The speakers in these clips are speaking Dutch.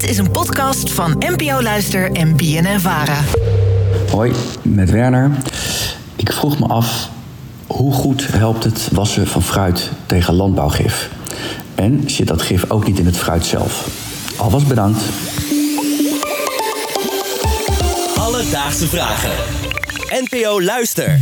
Dit is een podcast van NPO Luister en BNN Vara. Hoi, met Werner. Ik vroeg me af, hoe goed helpt het wassen van fruit tegen landbouwgif? En zit dat gif ook niet in het fruit zelf? Alvast bedankt. Alledaagse vragen. NPO Luister.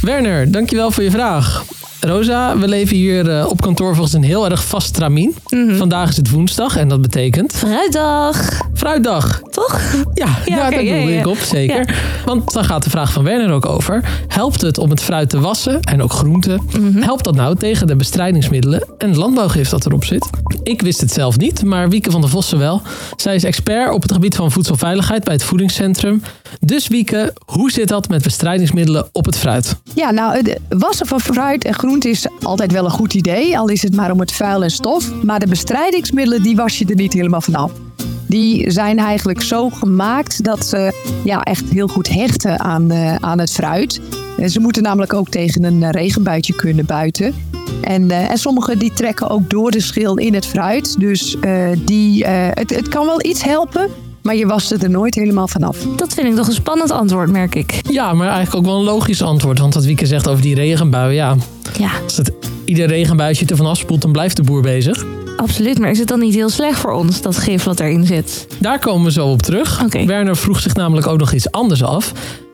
Werner, dankjewel voor je vraag. Rosa, we leven hier eh, op kantoor volgens een heel erg vast stramien. Vandaag is het woensdag en dat betekent... Fruitdag. Fruitdag. Toch? Ja, ja, Ja, oké, daar ja. ik op, zeker. Ja. Want dan gaat de vraag van Werner ook over. Helpt het om het fruit te wassen en ook groenten? Mhm. Helpt dat nou tegen de bestrijdingsmiddelen en het landbouwgif dat erop zit? Ik wist het zelf niet, maar Wieke van der Vossen wel. Zij is expert op het gebied van voedselveiligheid bij het voedingscentrum. Dus Wieke, hoe zit dat met bestrijdingsmiddelen op het fruit? Ja, nou, het wassen van fruit en groente is altijd wel een goed idee. Al is het maar om het vuil en stof. Maar de bestrijdingsmiddelen, die was je er niet helemaal vanaf. Die zijn eigenlijk zo gemaakt dat ze ja, echt heel goed hechten aan, eh, aan het fruit. Eh, Ze moeten namelijk ook tegen een eh, regenbuitje kunnen buiten. En, eh, en sommige die trekken ook door de schil in het fruit. Dus eh, die, eh, het, het kan wel iets helpen, maar je wast het er nooit helemaal vanaf. Dat vind ik toch een spannend antwoord, merk ik. Ja, maar eigenlijk ook wel een logisch antwoord. Want wat Wieke zegt over die regenbui, ja... Ja, Als het ieder regenbuisje ervan afspoelt, dan blijft de boer bezig. absoluut. Maar is het dan niet heel slecht voor ons, dat gif wat erin zit? Daar komen we zo op terug. Werner vroeg zich namelijk ook nog iets anders af.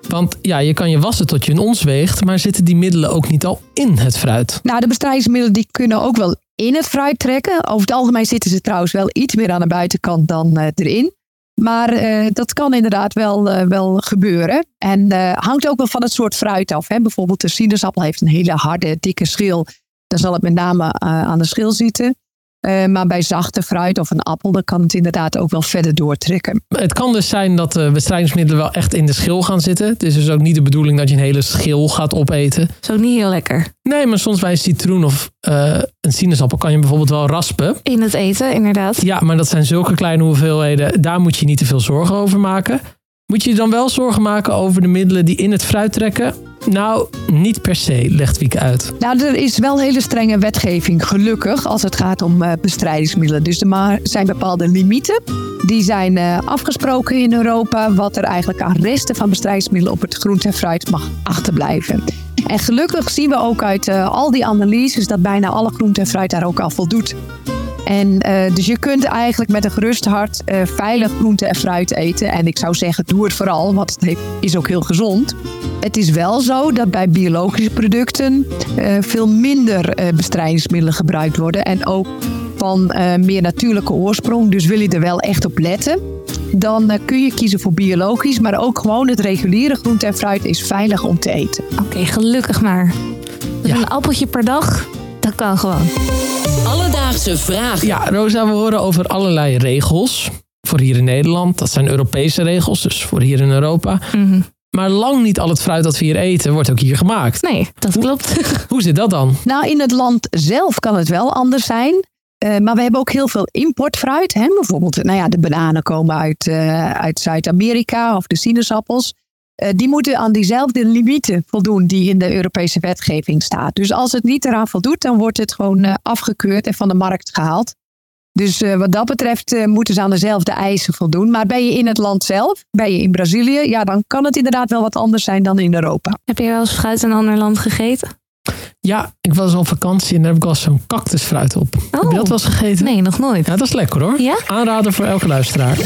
Want ja, je kan je wassen tot je een ons weegt, maar zitten die middelen ook niet al in het fruit? Nou, de bestrijdingsmiddelen die kunnen ook wel in het fruit trekken. Over het algemeen zitten ze trouwens wel iets meer aan de buitenkant dan eh, erin. Maar eh, dat kan inderdaad wel, eh, wel gebeuren. En eh, hangt ook wel van het soort fruit af. Hè. Bijvoorbeeld de sinaasappel heeft een hele harde, dikke schil. Dan zal het met name aan de schil zitten. Eh, maar bij zachte fruit of een appel, dan kan het inderdaad ook wel verder doortrekken. Het kan dus zijn dat de bestrijdingsmiddelen wel echt in de schil gaan zitten. Het is dus ook niet de bedoeling dat je een hele schil gaat opeten. Is ook niet heel lekker. Nee, maar soms bij een citroen of eh, een sinaasappel kan je bijvoorbeeld wel raspen. In het eten, inderdaad. Ja, maar dat zijn zulke kleine hoeveelheden. Daar moet je niet te veel zorgen over maken. Moet je dan wel zorgen maken over de middelen die in het fruit trekken? Nou, niet per se, legt Wieke uit. Nou, er is wel hele strenge wetgeving, gelukkig, als het gaat om eh, bestrijdingsmiddelen. Dus er zijn bepaalde limieten. Die zijn eh, afgesproken in Europa, wat er eigenlijk aan resten van bestrijdingsmiddelen op het groente en fruit mag achterblijven. En gelukkig zien we ook uit eh, al die analyses dat bijna alle groente en fruit daar ook al voldoet. En eh, dus je kunt eigenlijk met een gerust hart eh, veilig groente en fruit eten. En ik zou zeggen, doe het vooral, want het heeft- is ook heel gezond. Het is wel zo dat bij biologische producten eh, veel minder eh, bestrijdingsmiddelen gebruikt worden. En ook van eh, meer natuurlijke oorsprong. Dus wil je er wel echt op letten, dan kun je kiezen voor biologisch. Maar ook gewoon het reguliere groente en fruit is veilig om te eten. Oké, gelukkig maar. Dus Ja. een appeltje per dag, dat kan gewoon. Alledaagse vragen. Ja, Rosa, we horen over allerlei regels. Voor hier in Nederland. Dat zijn Europese regels, dus voor hier in Europa. Mhm. Maar lang niet al het fruit dat we hier eten wordt ook hier gemaakt. Nee, dat klopt. Hoe zit dat dan? Nou, in het land zelf kan het wel anders zijn. Eh, maar we hebben ook heel veel importfruit. Hè? Bijvoorbeeld, nou ja, de bananen komen uit, eh, uit Zuid-Amerika of de sinaasappels. Eh, die moeten aan diezelfde limieten voldoen die in de Europese wetgeving staat. Dus als het niet eraan voldoet, dan wordt het gewoon eh, afgekeurd en van de markt gehaald. Dus eh, wat dat betreft moeten ze aan dezelfde eisen voldoen. Maar ben je in het land zelf, ben je in Brazilië, ja, dan kan het inderdaad wel wat anders zijn dan in Europa. Heb je wel eens fruit in een ander land gegeten? Ja, ik was op vakantie en daar heb ik wel zo'n cactusfruit op. Heb je dat wel eens gegeten? Nee, nog nooit. Ja, dat is lekker hoor. Ja? Aanrader voor elke luisteraar.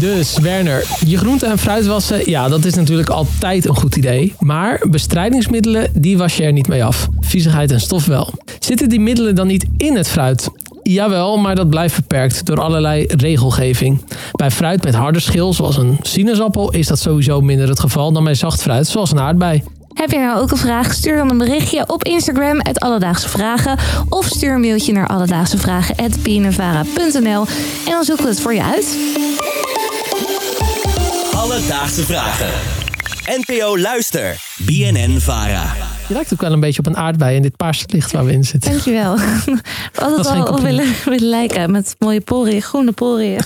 Dus Werner, je groente en fruit wassen, ja, dat is natuurlijk altijd een goed idee. Maar bestrijdingsmiddelen, die was je er niet mee af. Viezigheid en stof wel. Zitten die middelen dan niet in het fruit? Jawel, maar dat blijft beperkt door allerlei regelgeving. Bij fruit met harde schil, zoals een sinaasappel, is dat sowieso minder het geval dan bij zacht fruit, zoals een aardbei. Heb je nou ook een vraag? Stuur dan een berichtje op Instagram, het Alledaagse Vragen. Of stuur een mailtje naar alledaagsevragen.bnnvara.nl en dan zoeken we het voor je uit. Alledaagse vragen. NPO Luister. BNN Vara. Je lijkt ook wel een beetje op een aardbei in dit paarse licht waar we in zitten. Dankjewel. We hadden het al op willen, willen lijken met mooie poriën, groene poriën.